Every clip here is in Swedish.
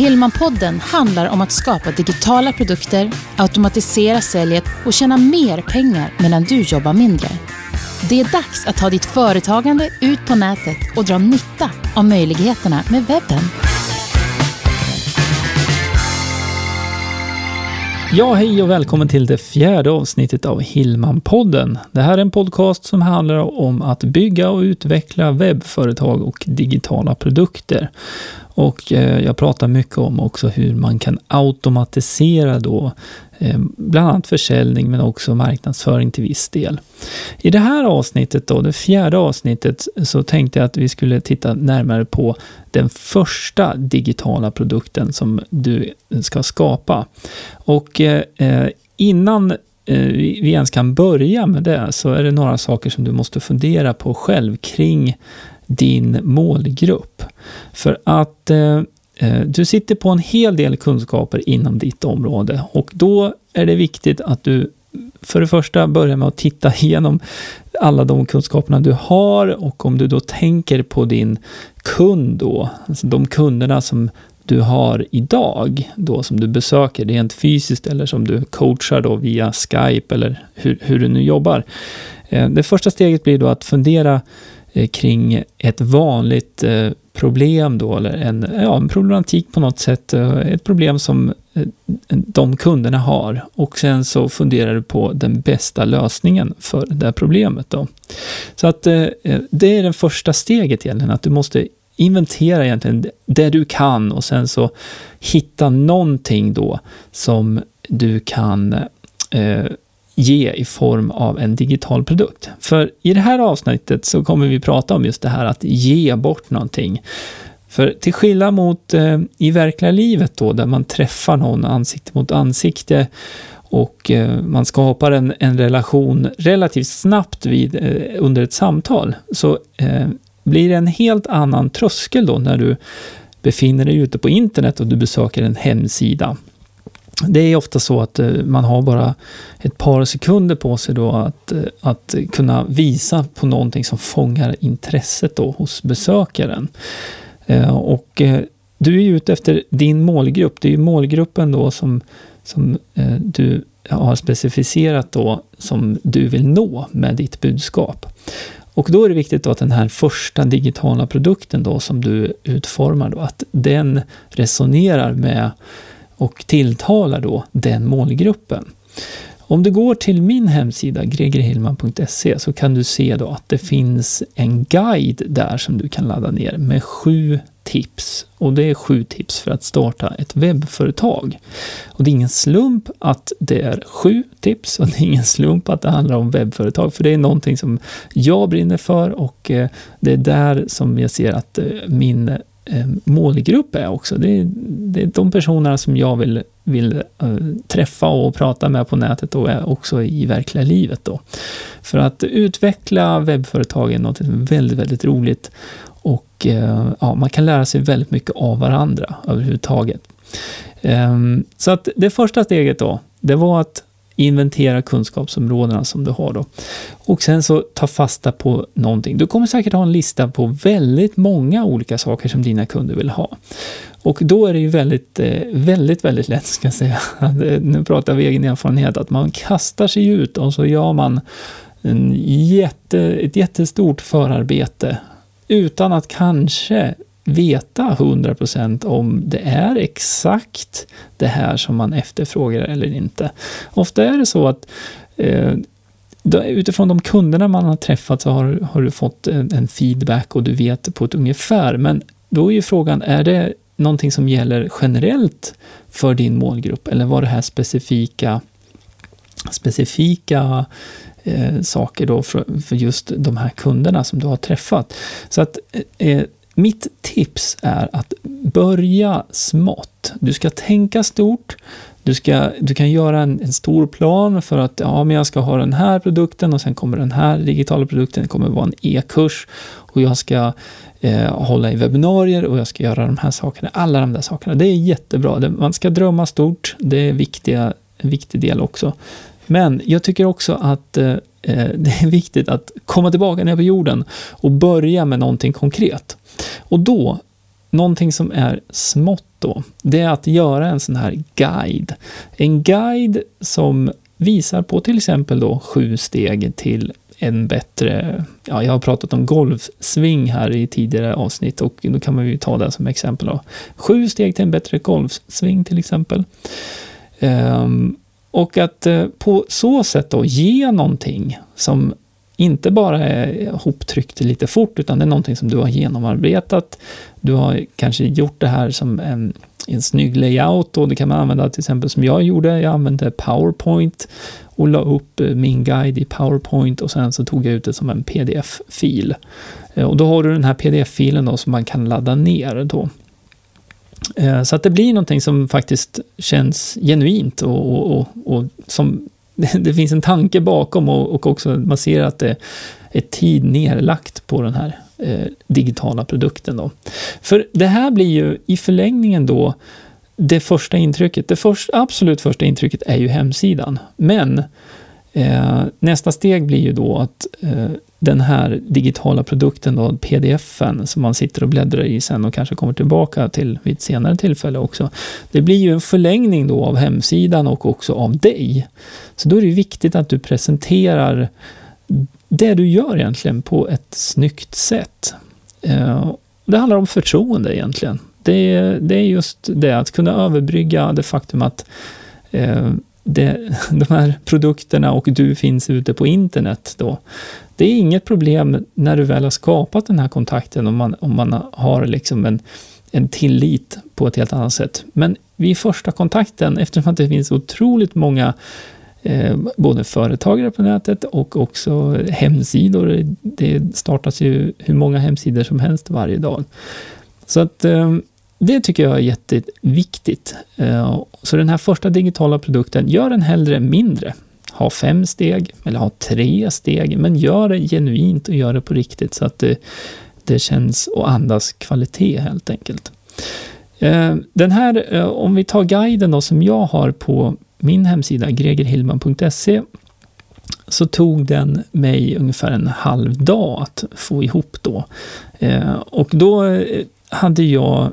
Hillmanpodden handlar om att skapa digitala produkter, automatisera säljet och tjäna mer pengar medan du jobbar mindre. Det är dags att ta ditt företagande ut på nätet och dra nytta av möjligheterna med webben. Ja, hej och välkommen till det fjärde avsnittet av Hillman-podden. Det här är en podcast som handlar om att bygga och utveckla webbföretag och digitala produkter. Och eh, jag pratar mycket om också hur man kan automatisera då eh, bland annat försäljning men också marknadsföring till viss del. I det här avsnittet då, det fjärde avsnittet, så tänkte jag att vi skulle titta närmare på den första digitala produkten som du ska skapa. Och eh, innan vi ens kan börja med det så är det några saker som du måste fundera på själv kring din målgrupp. För att eh, eh, du sitter på en hel del kunskaper inom ditt område och då är det viktigt att du för det första börjar med att titta igenom alla de kunskaperna du har och om du då tänker på din kund då, alltså de kunderna som du har idag, då som du besöker rent fysiskt eller som du coachar då via Skype eller hur, hur du nu jobbar. Eh, det första steget blir då att fundera Eh, kring ett vanligt eh, problem då, eller en, ja, en problematik på något sätt, eh, ett problem som de kunderna har och sen så funderar du på den bästa lösningen för det här problemet då. Så att det är det första steget egentligen, att du måste inventera egentligen det du kan och sen så hitta någonting då som du kan eh, ge i form av en digital produkt. För i det här avsnittet så kommer vi prata om just det här att ge bort någonting. För till skillnad mot eh, i verkliga livet då, där man träffar någon ansikte mot ansikte och eh, man skapar en, en relation relativt snabbt vid, eh, under ett samtal, så eh, blir det en helt annan tröskel då när du befinner dig ute på internet och du besöker en hemsida det är ofta så att eh, man har bara ett par sekunder på sig då att, eh, att kunna visa på någonting som fångar intresset då hos besökaren. Eh, och du är ute efter din målgrupp. Det är ju målgruppen då som, som du har specificerat då som du vill nå med ditt budskap. Och då är det viktigt att den här första digitala produkten då som du utformar då, att den resonerar med och tilltalar då den målgruppen. Om du går till min hemsida, gregerhillman.se, så kan du se då att det finns en guide där som du kan ladda ner med sju tips. Och det är sju tips för att starta ett webbföretag. Och det är ingen slump att det är sju tips och det är ingen slump att det handlar om webbföretag, för det är någonting som jag brinner för och eh, det är där som jag ser att eh, min Eh, målgrupp är också. Det är, det är de personerna som jag vill, vill eh, träffa och prata med på nätet och är också i verkliga livet. Då. För att utveckla webbföretag är något väldigt, väldigt roligt och eh, ja, man kan lära sig väldigt mycket av varandra överhuvudtaget. Ehm, så att det första steget då, det var att inventera kunskapsområdena som du har då. Och sen så ta fasta på någonting. Du kommer säkert ha en lista på väldigt många olika saker som dina kunder vill ha. Och då är det ju väldigt, eh, väldigt, väldigt lätt, ska jag säga, nu pratar vi egen erfarenhet, att man kastar sig ut och så gör man en jätte, ett jättestort förarbete utan att kanske veta 100% om det är exakt det här som man efterfrågar eller inte. Ofta är det så att eh, utifrån de kunderna man har träffat så har, har du fått en, en, feedback och du vet på ett ungefär. Men då är ju frågan, är det någonting som gäller generellt för din målgrupp eller var det här specifika specifika eh, saker då för, för, just de här kunderna som du har träffat. Så att eh, mitt tips är att börja smått. Du ska tänka stort. Du, ska, du kan göra en, en, stor plan för att ja, men jag ska ha den här produkten och sen kommer den här digitala produkten, det kommer vara en e-kurs och jag ska eh, hålla i webbinarier och jag ska göra de här sakerna. Alla de där sakerna. Det är jättebra. Det, man ska drömma stort. Det är viktiga, en viktig del också. Men jag tycker också att eh, Eh, det är viktigt att komma tillbaka ner på jorden och börja med någonting konkret. Och då någonting som är smått då, det är att göra en sån här guide. En guide som visar på till exempel då sju steg till en bättre, ja, jag har pratat om golfsving här i tidigare avsnitt och då kan man ju ta det som exempel. Då. Sju steg till en bättre golfsving till exempel. Um, och att eh, på så sätt då ge någonting som inte bara är hoptryckt lite fort, utan det är någonting som du har genomarbetat. Du har kanske gjort det här som en, en snygg layout och det kan man använda till exempel som jag gjorde. Jag använde PowerPoint och la upp eh, min guide i PowerPoint och sen så tog jag ut det som en pdf-fil. Eh, och då har du den här pdf-filen då som man kan ladda ner då. Eh, så att det blir någonting som faktiskt känns genuint och, och, och, och som det finns en tanke bakom och, och också man ser att det är tid nerlagt på den här eh, digitala produkten. Då. För det här blir ju i förlängningen då det första intrycket. Det först, absolut första intrycket är ju hemsidan. Men eh, nästa steg blir ju då att eh, den här digitala produkten, då, pdf-en, som man sitter och bläddrar i sen och kanske kommer tillbaka till vid ett senare tillfälle också. Det blir ju en förlängning då av hemsidan och också av dig. Så då är det viktigt att du presenterar det du gör egentligen på ett snyggt sätt. Eh, det handlar om förtroende egentligen. Det är, det är just det, att kunna överbrygga det faktum att eh, det, de här produkterna och du finns ute på internet då. Det är inget problem när du väl har skapat den här kontakten om man, om man har liksom en, en tillit på ett helt annat sätt. Men vid första kontakten, eftersom det finns otroligt många eh, både företagare på nätet och också hemsidor. Det startas ju hur många hemsidor som helst varje dag. Så att eh, det tycker jag är jätteviktigt. Eh, så den här första digitala produkten, gör den hellre mindre. Ha fem steg eller ha tre steg, men gör det genuint och gör det på riktigt så att det, det känns och andas kvalitet helt enkelt. Eh, den här, eh, om vi tar guiden då som jag har på min hemsida, gregerhillman.se, så tog den mig ungefär en halv dag att få ihop då. Och då hade jag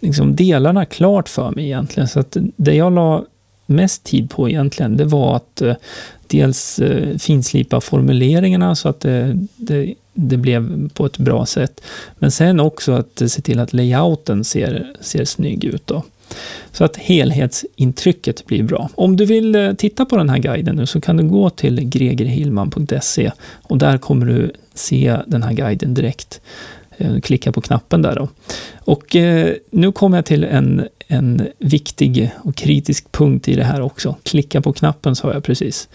liksom delarna klart för mig egentligen. Så att det jag la mest tid på egentligen, det var att eh, dels eh, finslipa formuleringarna så att det, det, det, blev på ett bra sätt. Men sen också att se till att layouten ser, ser snygg ut. Då. Så att helhetsintrycket blir bra. Om du vill eh, titta på den här guiden nu så kan du gå till gregerhillman.se och där kommer du se den här guiden direkt. Eh, klicka på knappen där då. Och eh, nu kommer jag till en, en viktig och kritisk punkt i det här också. Klicka på knappen sa jag precis.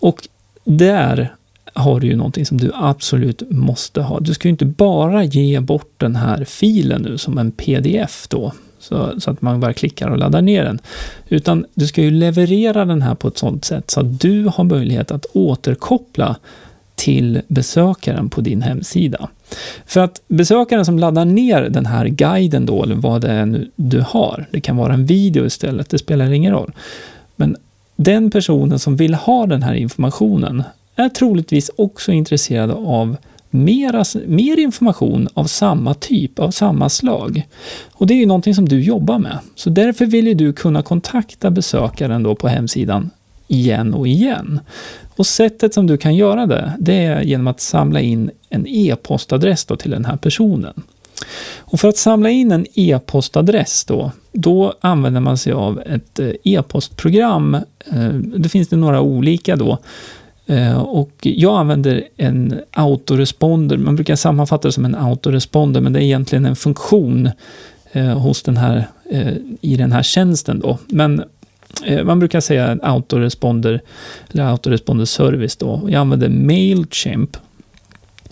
Och där har du ju någonting som du absolut måste ha. Du ska ju inte bara ge bort den här filen nu som en pdf då, så, så, att man bara klickar och laddar ner den. Utan du ska ju leverera den här på ett sådant sätt så att du har möjlighet att återkoppla till besökaren på din hemsida. För att besökaren som laddar ner den här guiden då, eller vad det är nu du har, det kan vara en video istället, det spelar ingen roll. Men den personen som vill ha den här informationen är troligtvis också intresserad av mera, mer information av samma typ, av samma slag. Och det är ju någonting som du jobbar med. Så därför vill ju du kunna kontakta besökaren då på hemsidan igen och igen. Och sättet som du kan göra det, det är genom att samla in en e-postadress till den här personen. Och för att samla in en e-postadress då, då använder man sig av ett eh, e-postprogram. Eh, det finns det några olika då. Eh, och jag använder en autoresponder. Man brukar sammanfatta det som en autoresponder, men det är egentligen en funktion hos den här, i den här tjänsten. Då. Men man brukar säga autoresponder, eller autoresponder service då. Jag använder Mailchimp.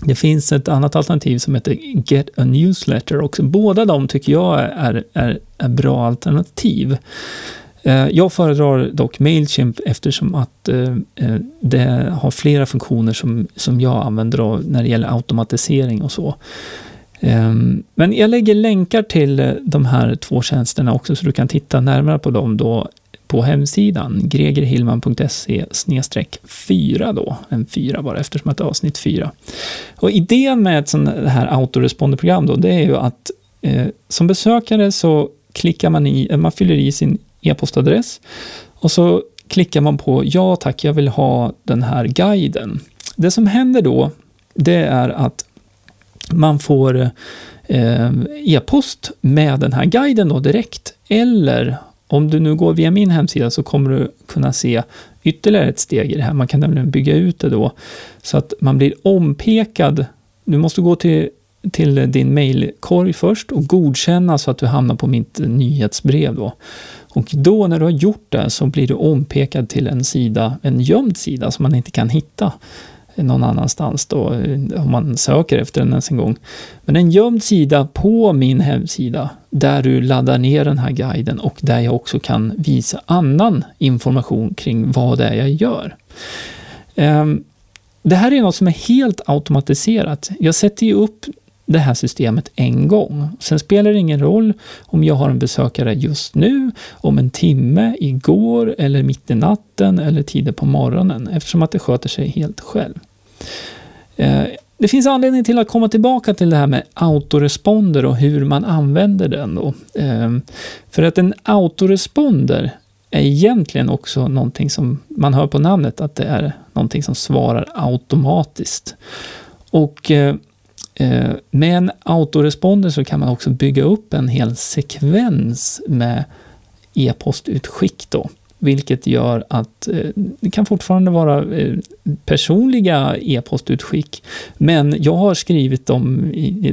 Det finns ett annat alternativ som heter Get a Newsletter också. Båda de tycker jag är, är, är bra alternativ. Eh, jag föredrar dock Mailchimp eftersom att eh, eh, det har flera funktioner som, som jag använder när det gäller automatisering och så. Ehm, men jag lägger länkar till de här två tjänsterna också så du kan titta närmare på dem då på hemsidan, gregerhillman.se 4 då, en 4 bara eftersom att det är avsnitt 4. Och idén med ett sånt här autoresponderprogram då, det är ju att eh, som besökare så klickar man i, eh, man fyller i sin e-postadress och så klickar man på ja tack, jag vill ha den här guiden. Det som händer då, det är att man får eh, e-post med den här guiden då direkt. Eller om du nu går via min hemsida så kommer du kunna se ytterligare ett steg i det här. Man kan nämligen bygga ut det då så att man blir ompekad. Du måste gå till, till din mailkorg först och godkänna så att du hamnar på mitt nyhetsbrev då. Och då när du har gjort det så blir du ompekad till en sida, en gömd sida som man inte kan hitta någon annanstans då, eh, om man söker efter den ens en gång. Men en gömd sida på min hemsida där du laddar ner den här guiden och där jag också kan visa annan information kring vad det är jag gör. Ehm, det här är något som är helt automatiserat. Jag sätter ju upp det här systemet en gång. Sen spelar det ingen roll om jag har en besökare just nu, om en timme, igår eller mitt i natten eller tider på morgonen eftersom att det sköter sig helt själv. Eh, det finns anledning till att komma tillbaka till det här med autoresponder och hur man använder den. Då. Eh, för att en autoresponder är egentligen också någonting som man hör på namnet att det är någonting som svarar automatiskt. Och eh, Eh, med en autoresponder så kan man också bygga upp en hel sekvens med e-postutskick då vilket gör att eh, det kan fortfarande vara eh, personliga e-postutskick. Men jag har skrivit dem, i,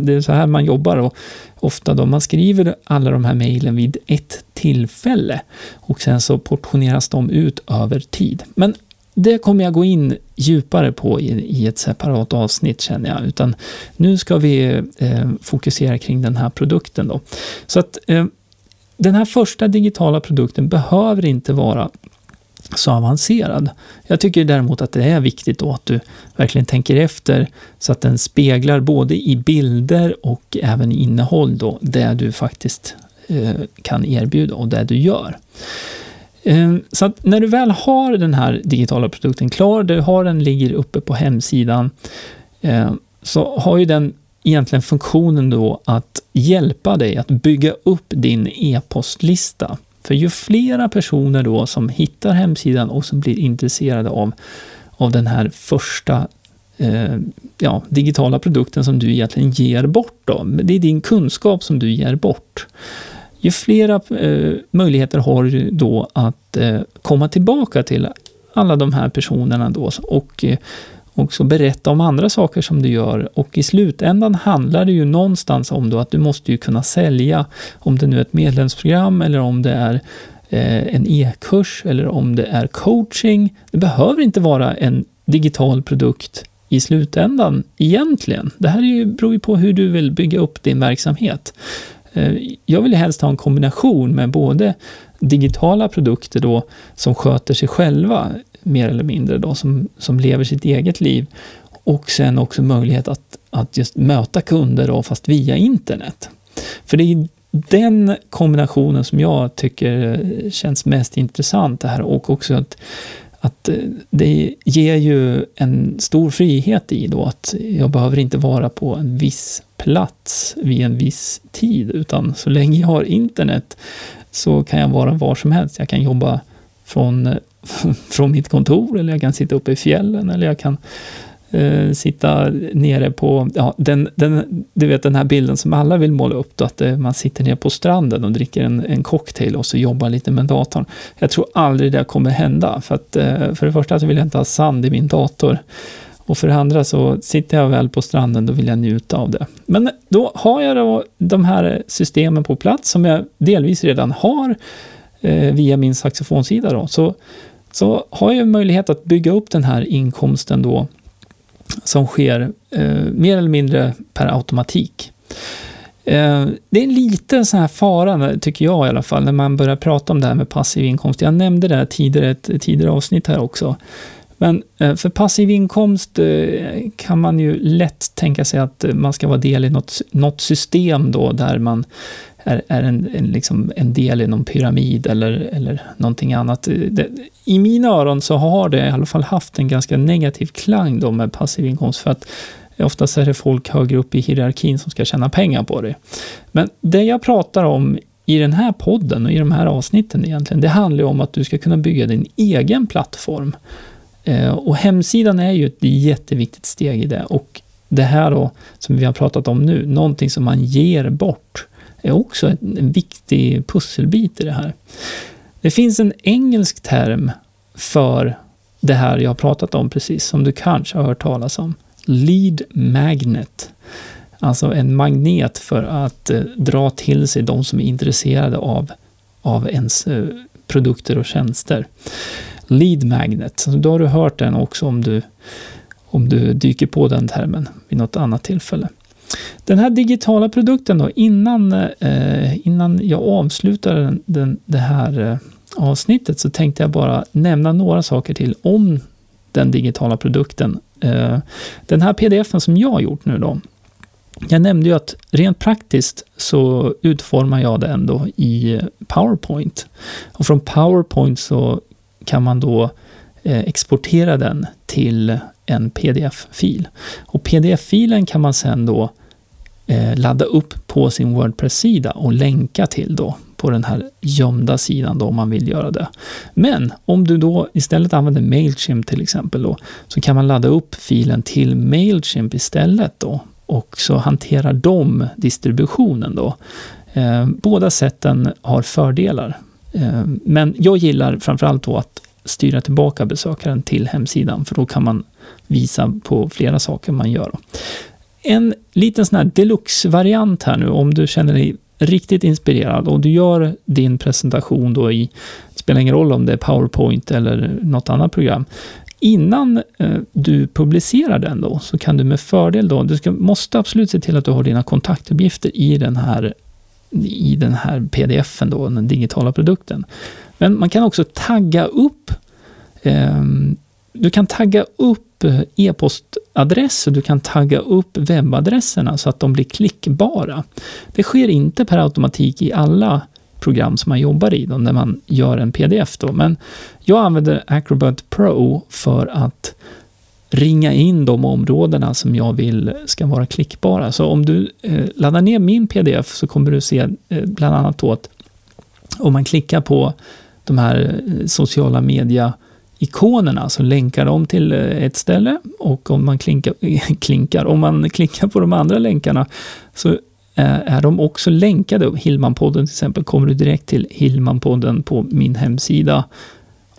det är så här man jobbar och ofta då, man skriver alla de här mejlen vid ett tillfälle och sen så portioneras de ut över tid. Men det kommer jag gå in djupare på i, i ett separat avsnitt känner jag, utan nu ska vi eh, fokusera kring den här produkten då. Så att eh, den här första digitala produkten behöver inte vara så avancerad. Jag tycker däremot att det är viktigt då att du verkligen tänker efter så att den speglar både i bilder och även i innehåll då det du faktiskt eh, kan erbjuda och det du gör. Ehm, så att när du väl har den här digitala produkten klar, du har den ligger uppe på hemsidan, ehm, så har ju den egentligen funktionen då att hjälpa dig att bygga upp din e-postlista. För ju flera personer då som hittar hemsidan och som blir intresserade av, av den här första eh, ja, digitala produkten som du egentligen ger bort. Då. Det är din kunskap som du ger bort. Ju flera eh, möjligheter har du då att eh, komma tillbaka till alla de här personerna då och eh, också berätta om andra saker som du gör och i slutändan handlar det ju någonstans om då att du måste ju kunna sälja, om det nu är ett medlemsprogram eller om det är eh, en e-kurs eller om det är coaching. Det behöver inte vara en digital produkt i slutändan egentligen. Det här är ju, beror ju på hur du vill bygga upp din verksamhet. Eh, jag vill helst ha en kombination med både digitala produkter då som sköter sig själva mer eller mindre då, som, som lever sitt eget liv. Och sen också möjlighet att, att just möta kunder då, fast via internet. För det är den kombinationen som jag tycker eh, känns mest intressant det här och också att, att eh, det ger ju en stor frihet i då att jag behöver inte vara på en viss plats vid en viss tid, utan så länge jag har internet så kan jag vara var som helst. Jag kan jobba från från mitt kontor eller jag kan sitta uppe i fjällen eller jag kan eh, sitta nere på, ja, den, den, du vet den här bilden som alla vill måla upp, då, att eh, man sitter nere på stranden och dricker en, en cocktail och så jobbar lite med datorn. Jag tror aldrig det kommer hända, för att eh, för det första så vill jag inte ha sand i min dator. Och för det andra så sitter jag väl på stranden, då vill jag njuta av det. Men då har jag då de här systemen på plats som jag delvis redan har eh, via min saxofonsida. Då. Så så har jag möjlighet att bygga upp den här inkomsten då som sker eh, mer eller mindre per automatik. Eh, det är en liten sån här fara, tycker jag i alla fall, när man börjar prata om det här med passiv inkomst. Jag nämnde det tidigare, ett tidigare avsnitt här också. Men eh, för passiv inkomst eh, kan man ju lätt tänka sig att eh, man ska vara del i något, något system då där man är, är en, en, liksom en del i någon pyramid eller, eller någonting annat. Det, I mina öron så har det i alla fall haft en ganska negativ klang då med passiv inkomst för att Oftast är det folk högre upp i hierarkin som ska tjäna pengar på det. Men det jag pratar om i den här podden och i de här avsnitten egentligen, det handlar om att du ska kunna bygga din egen plattform. Eh, och hemsidan är ju ett jätteviktigt steg i det. Och det här då, som vi har pratat om nu, någonting som man ger bort, är också en viktig pusselbit i det här. Det finns en engelsk term för det här jag har pratat om precis, som du kanske har hört talas om. Lead magnet. Alltså en magnet för att eh, dra till sig de som är intresserade av, av ens eh, produkter och tjänster. Lead magnet, så då har du hört den också om du, om du dyker på den termen vid något annat tillfälle. Den här digitala produkten då, innan, eh, innan jag avslutar den, den, det här eh, avsnittet så tänkte jag bara nämna några saker till om den digitala produkten. Eh, den här pdfen som jag har gjort nu då, jag nämnde ju att rent praktiskt så utformar jag den då i eh, PowerPoint. Och från PowerPoint så kan man då eh, exportera den till en pdf-fil. Och pdf-filen kan man sen då eh, ladda upp på sin Wordpress-sida och länka till då på den här gömda sidan då om man vill göra det. Men om du då istället använder Mailchimp till exempel då, så kan man ladda upp filen till Mailchimp istället då och så hanterar de distributionen då. Eh, båda sätten har fördelar. Eh, men jag gillar framförallt då att styra tillbaka besökaren till hemsidan, för då kan man visa på flera saker man gör. En liten sån här deluxe-variant här nu, om du känner dig riktigt inspirerad och du gör din presentation då i, det spelar ingen roll om det är PowerPoint eller något annat program, Innan eh, du publicerar den då, så kan du med fördel då, du ska, måste absolut se till att du har dina kontaktuppgifter i den här, i den här pdfen då, den digitala produkten. Men man kan också tagga upp eh, du kan tagga upp e-postadresser, du kan tagga upp webbadresserna så att de blir klickbara. Det sker inte per automatik i alla program som man jobbar i, då, när man gör en pdf. Då. Men jag använder Acrobat Pro för att ringa in de områdena som jag vill ska vara klickbara. Så om du eh, laddar ner min pdf så kommer du se eh, bland annat då att om man klickar på de här eh, sociala media ikonerna så länkar de till eh, ett ställe och om man klinkar, klinkar, om man klickar på de andra länkarna så eh, är de också länkade. Hillmanpodden till exempel kommer du direkt till Hillmanpodden på min hemsida.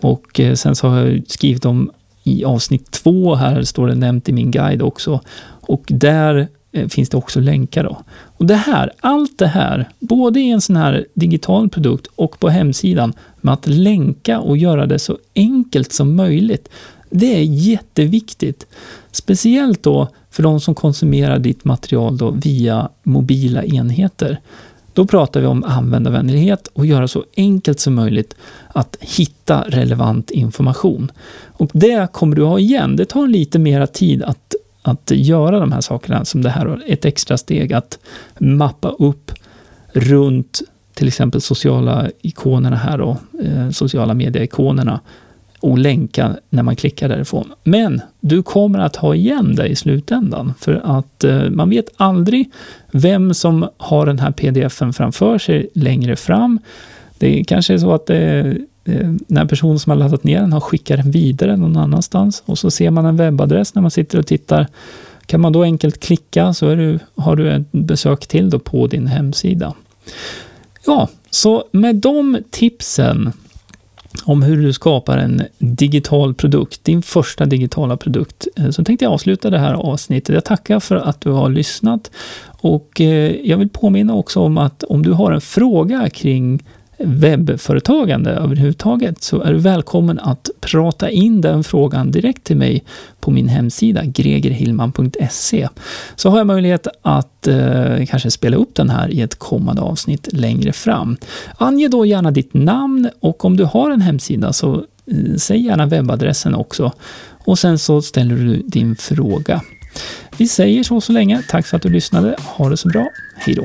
Och sen så har jag skrivit om i avsnitt två här, står det nämnt i min guide också. Och där eh, finns det också länkar då. Och det här, allt det här, både i en sån här digital produkt och på hemsidan, med att länka och göra det så enkelt som möjligt. Det är jätteviktigt. Speciellt då för de som konsumerar ditt material då via mobila enheter. Då pratar vi om användarvänlighet och göra så enkelt som möjligt att hitta relevant information. Och det kommer du ha igen. Det tar lite mera tid att, att göra de här sakerna, som det här ett extra steg att mappa upp runt till exempel sociala ikonerna här då, eh, sociala medieikonerna. ikonerna och länka när man klickar därifrån. Men du kommer att ha igen det i slutändan, för att eh, man vet aldrig vem som har den här pdfen framför sig längre fram. Det kanske är så att det eh, när personen som har laddat ner den har skickat den vidare någon annanstans och så ser man en webbadress när man sitter och tittar. Kan man då enkelt klicka så du, har du ett besök till då på din hemsida. Ja, så med de tipsen om hur du skapar en digital produkt, din första digitala produkt. Eh, så tänkte jag avsluta det här avsnittet. Jag tackar för att du har lyssnat och eh, jag vill påminna också om att om du har en fråga kring webbföretagande överhuvudtaget så är du välkommen att prata in den frågan direkt till mig på min hemsida gregerhillman.se. Så har jag möjlighet att eh, kanske spela upp den här i ett kommande avsnitt längre fram. Ange då gärna ditt namn och om du har en hemsida så eh, säg gärna webbadressen också och sen så ställer du din fråga. Vi säger så så länge. Tack för att du lyssnade. Ha det så bra. Hej då.